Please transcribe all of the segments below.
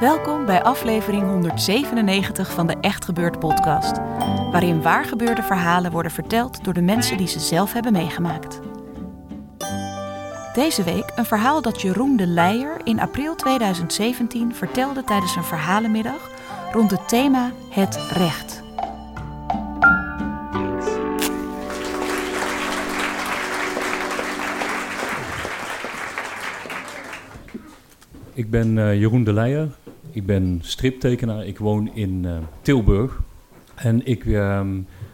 Welkom bij aflevering 197 van de Echt Gebeurd podcast, waarin waargebeurde verhalen worden verteld door de mensen die ze zelf hebben meegemaakt. Deze week een verhaal dat Jeroen de Leijer in april 2017 vertelde tijdens een verhalenmiddag rond het thema Het Recht. Ik ben uh, Jeroen de Leijer. Ik ben striptekenaar. Ik woon in uh, Tilburg. En ik uh,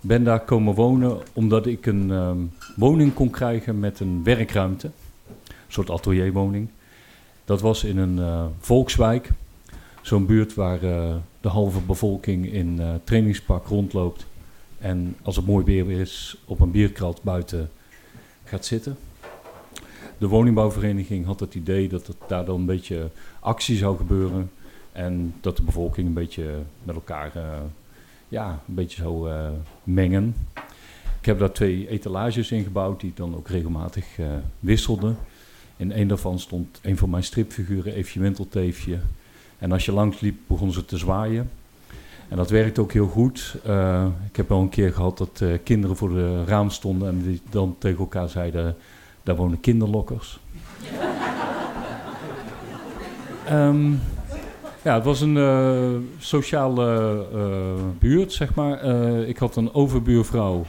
ben daar komen wonen omdat ik een ehm, woning kon krijgen met een werkruimte. Een soort atelierwoning. Dat was in een uh, volkswijk. Zo'n buurt waar de halve bevolking in trainingspak rondloopt. En als het mooi weer is, op een bierkrat buiten gaat zitten de woningbouwvereniging had het idee dat het daar dan een beetje actie zou gebeuren. En dat de bevolking een beetje met elkaar uh, ja, een beetje zou uh, mengen. Ik heb daar twee etalages in gebouwd die dan ook regelmatig uh, wisselden. In een daarvan stond een van mijn stripfiguren, Eefje Wintelteefje. En als je langs liep, begon ze te zwaaien. En dat werkte ook heel goed. ik heb al een keer gehad dat kinderen voor de raam stonden en die dan tegen elkaar zeiden daar wonen kinderlokkers. um, ja, het was een uh, sociale uh, buurt, zeg maar. Uh, ik had een overbuurvrouw.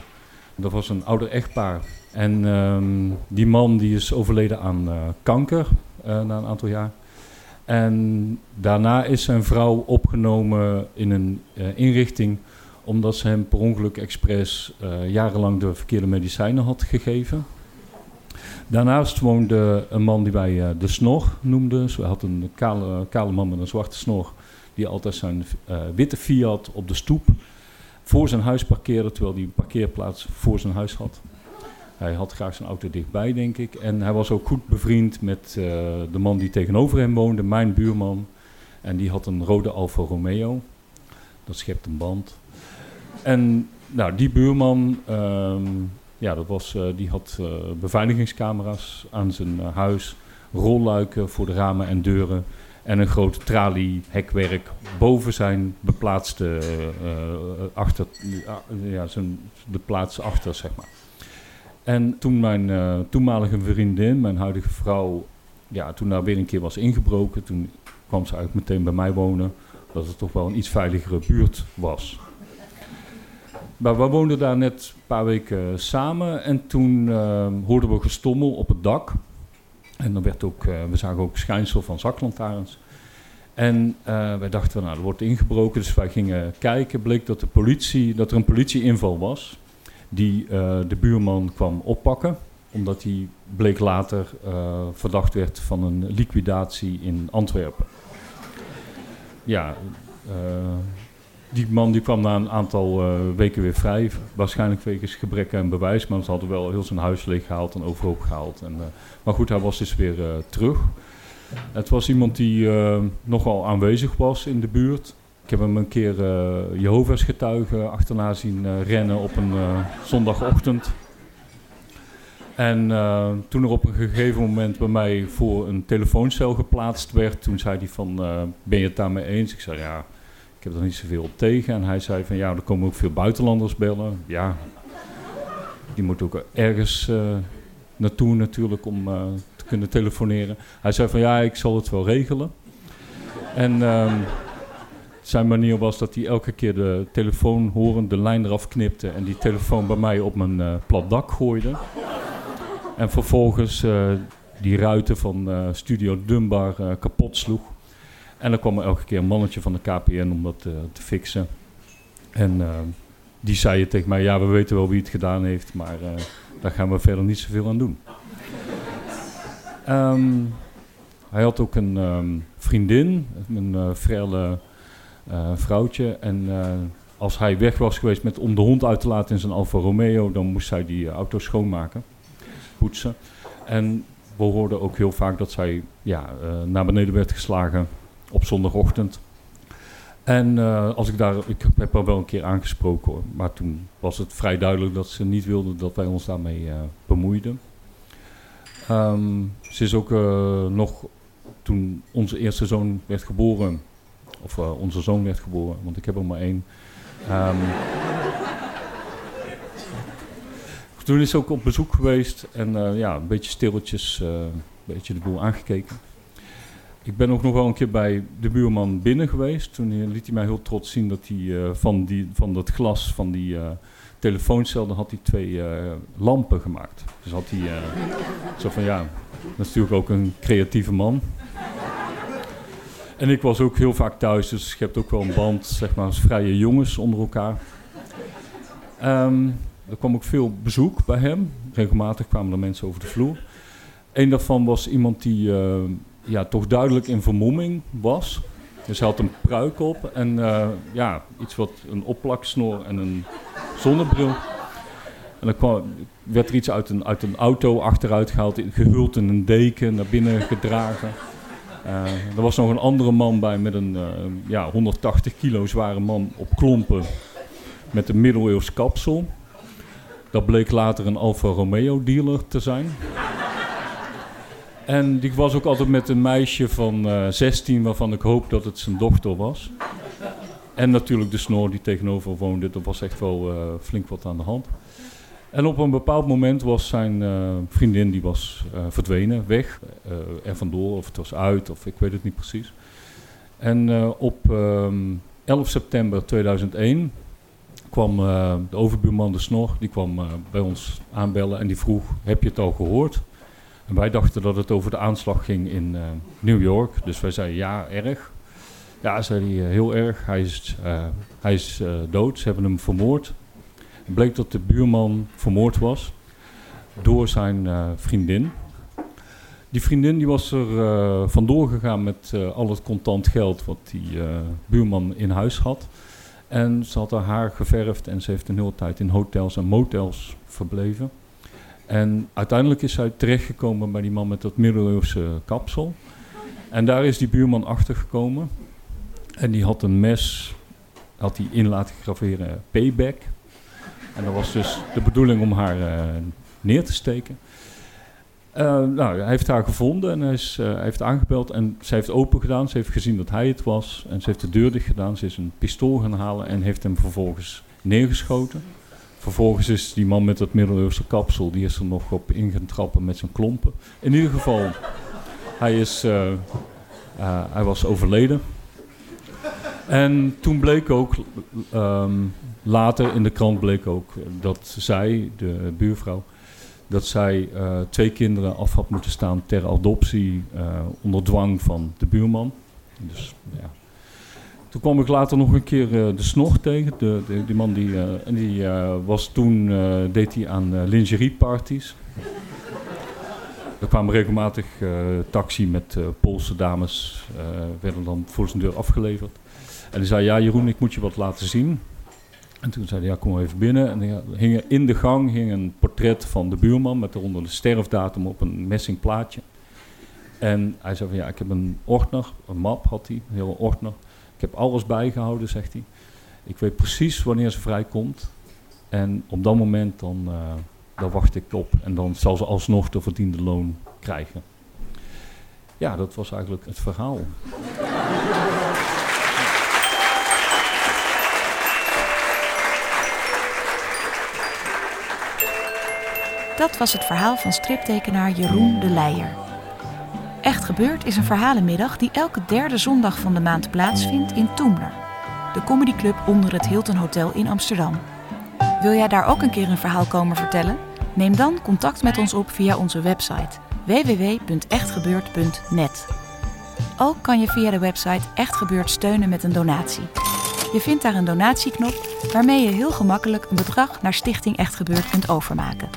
Dat was een ouder echtpaar. En um, die man die is overleden aan kanker na een aantal jaar. En daarna is zijn vrouw opgenomen in een inrichting omdat ze hem per ongeluk expres jarenlang de verkeerde medicijnen had gegeven. Daarnaast woonde een man die wij uh, de snor noemden. Ze had een kale, kale man met een zwarte snor. Die altijd zijn uh, witte Fiat op de stoep voor zijn huis parkeerde. Terwijl hij een parkeerplaats voor zijn huis had. Hij had graag zijn auto dichtbij, denk ik. En hij was ook goed bevriend met uh, de man die tegenover hem woonde, mijn buurman. En die had een rode Alfa Romeo. Dat schept een band. En nou, die buurman, um, ja, dat was, uh, die had uh, beveiligingscamera's aan zijn uh, huis, rolluiken voor de ramen en deuren en een groot traliehekwerk boven zijn beplaatste achter, ja, zijn, de plaats achter, zeg maar. En toen mijn toenmalige vriendin, mijn huidige vrouw, ja, toen daar weer een keer was ingebroken, toen kwam ze eigenlijk meteen bij mij wonen, dat het toch wel een iets veiligere buurt was. Maar we woonden daar net een paar weken samen en toen uh, hoorden we gestommel op het dak. En dan werd ook, uh, we zagen ook schijnsel van zaklantaarns. En uh, wij dachten, nou, er wordt ingebroken, dus wij gingen kijken. Bleek dat, de politie, dat er een politieinval was, die de buurman kwam oppakken. Omdat hij bleek later verdacht werd van een liquidatie in Antwerpen. Ja, die man die kwam na een aantal uh, weken weer vrij. Waarschijnlijk wegens gebrek aan bewijs. Maar ze hadden wel heel zijn huis leeg gehaald en overhoop gehaald. En, uh, maar goed, hij was dus weer uh, terug. Het was iemand die nogal aanwezig was in de buurt. Ik heb hem een keer Jehovah's getuigen achterna zien rennen op een zondagochtend. En toen er op een gegeven moment bij mij voor een telefooncel geplaatst werd, toen zei hij van, ben je het daarmee eens? Ik zei, ja, ik heb er niet zoveel op tegen. En hij zei van ja, er komen ook veel buitenlanders bellen. Ja, die moeten ook ergens uh, naartoe natuurlijk om uh, te kunnen telefoneren. Hij zei van ja, ik zal het wel regelen. En um, zijn manier was dat hij elke keer de telefoon horend, de lijn eraf knipte en die telefoon bij mij op mijn uh, plat dak gooide. En vervolgens die ruiten van Studio Dunbar kapot sloeg. En dan kwam er elke keer een mannetje van de KPN om dat te fixen. En die zei tegen mij, ja, we weten wel wie het gedaan heeft, maar daar gaan we verder niet zoveel aan doen. Ehm, hij had ook een ehm, vriendin, een uh, frelle uh, vrouwtje. En uh, als hij weg was geweest met, om de hond uit te laten in zijn Alfa Romeo, dan moest zij die auto schoonmaken, poetsen. En we hoorden ook heel vaak dat zij ja, naar beneden werd geslagen op zondagochtend. En als ik daar, ik heb haar wel een keer aangesproken maar toen was het vrij duidelijk dat ze niet wilde dat wij ons daarmee bemoeiden. Um, ze is ook uh, nog toen onze eerste zoon werd geboren, of onze zoon werd geboren, want ik heb er maar één. Um, toen is ze ook op bezoek geweest en ja, een beetje stilletjes, een beetje de boel aangekeken. Ik ben ook nog wel een keer bij de buurman binnen geweest. Toen liet hij mij heel trots zien dat hij van, die, van dat glas van die telefooncel, dan had hij twee uh, lampen gemaakt. Dus had hij uh, zo van ja, dat is natuurlijk ook een creatieve man. En ik was ook heel vaak thuis, dus je hebt ook wel een band, zeg maar, als vrije jongens onder elkaar. Um, er kwam ook veel bezoek bij hem. Regelmatig kwamen er mensen over de vloer. Een daarvan was iemand die uh, ja, toch duidelijk in vermomming was. Dus hij had een pruik op en uh, ja, iets wat een opplaksnor en een zonnebril. En dan kwam, werd er iets uit een, uit een auto achteruit gehaald, gehuld in een deken, naar binnen gedragen. Uh, er was nog een andere man bij met een uh, ja, 180 kilo zware man op klompen met een middeleeuws kapsel. Dat bleek later een Alfa Romeo dealer te zijn. En die was ook altijd met een meisje van uh, 16 waarvan ik hoop dat het zijn dochter was. En natuurlijk de snor die tegenover woonde. Er was echt wel uh, flink wat aan de hand. En op een bepaald moment was zijn uh, vriendin die was verdwenen, weg, er vandoor, of het was uit, of ik weet het niet precies. En op um, 11 september 2001 kwam de overbuurman de Snor, die kwam bij ons aanbellen en die vroeg, heb je het al gehoord? Wij dachten dat het over de aanslag ging in New York, dus wij zeiden ja, erg. Ja, zei hij, heel erg. Hij is, uh, hij is dood. Ze hebben hem vermoord. Het bleek dat de buurman vermoord was door zijn vriendin. Die vriendin die was er vandoor gegaan met al het contant geld wat die buurman in huis had. En ze had haar haar geverfd en ze heeft een hele tijd in hotels en motels verbleven. En uiteindelijk is zij terechtgekomen bij die man met dat middeleeuwse kapsel. En daar is die buurman achter gekomen. En die had een mes, had hij in laten graveren, payback. En dat was dus de bedoeling om haar uh, neer te steken. Uh, nou, hij heeft haar gevonden en hij, is, hij heeft aangebeld en ze heeft open gedaan. Ze heeft gezien dat hij het was en ze heeft de deur dicht gedaan. Ze is een pistool gaan halen en heeft hem vervolgens neergeschoten. Vervolgens is die man met dat middeleeuwse kapsel, die is er nog op ingetrappen met zijn klompen. In ieder geval, hij, is, hij was overleden. En toen bleek ook, um, later in de krant bleek ook dat zij, de buurvrouw, dat zij uh, twee kinderen af had moeten staan ter adoptie onder dwang van de buurman. Dus, ja. Toen kwam ik later nog een keer uh, de snor tegen. De, de, die man die, en die was toen, deed hij aan lingerieparties. Er kwamen regelmatig taxi met Poolse dames, werden dan voor zijn deur afgeleverd. En hij zei, ja Jeroen, ik moet je wat laten zien. En toen zei hij, ja kom even binnen. En hing in de gang hing een portret van de buurman met eronder de sterfdatum op een messing plaatje. En hij zei van ja, ik heb een ordner, een map had hij, een hele ordner. Ik heb alles bijgehouden, zegt hij. Ik weet precies wanneer ze vrijkomt. En op dat moment dan, uh, dan wacht ik op. En dan zal ze alsnog de verdiende loon krijgen. Ja, dat was eigenlijk het verhaal. Dat was het verhaal van striptekenaar Jeroen de Leijer. Echt Gebeurd is een verhalenmiddag die elke derde zondag van de maand plaatsvindt in Toemler, de comedyclub onder het Hilton Hotel in Amsterdam. Wil jij daar ook een keer een verhaal komen vertellen? Neem dan contact met ons op via onze website www.echtgebeurd.net. Ook kan je via de website Echt Gebeurd steunen met een donatie. Je vindt daar een donatieknop waarmee je heel gemakkelijk een bedrag naar Stichting Echt Gebeurd kunt overmaken.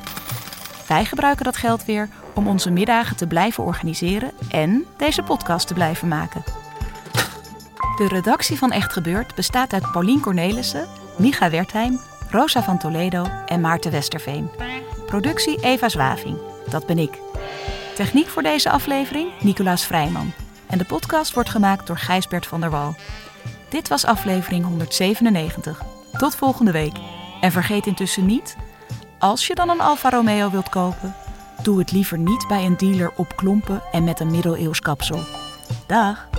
Wij gebruiken dat geld weer om onze middagen te blijven organiseren en deze podcast te blijven maken. De redactie van Echt Gebeurd bestaat uit Paulien Cornelissen, Micha Wertheim, Rosa van Toledo en Maarten Westerveen. Productie Eva Zwaving, dat ben ik. Techniek voor deze aflevering Nicolaas Vrijman. En de podcast wordt gemaakt door Gijsbert van der Wal. Dit was aflevering 197. Tot volgende week. En vergeet intussen niet, als je dan een Alfa Romeo wilt kopen, doe het liever niet bij een dealer op klompen en met een middeleeuws kapsel. Dag!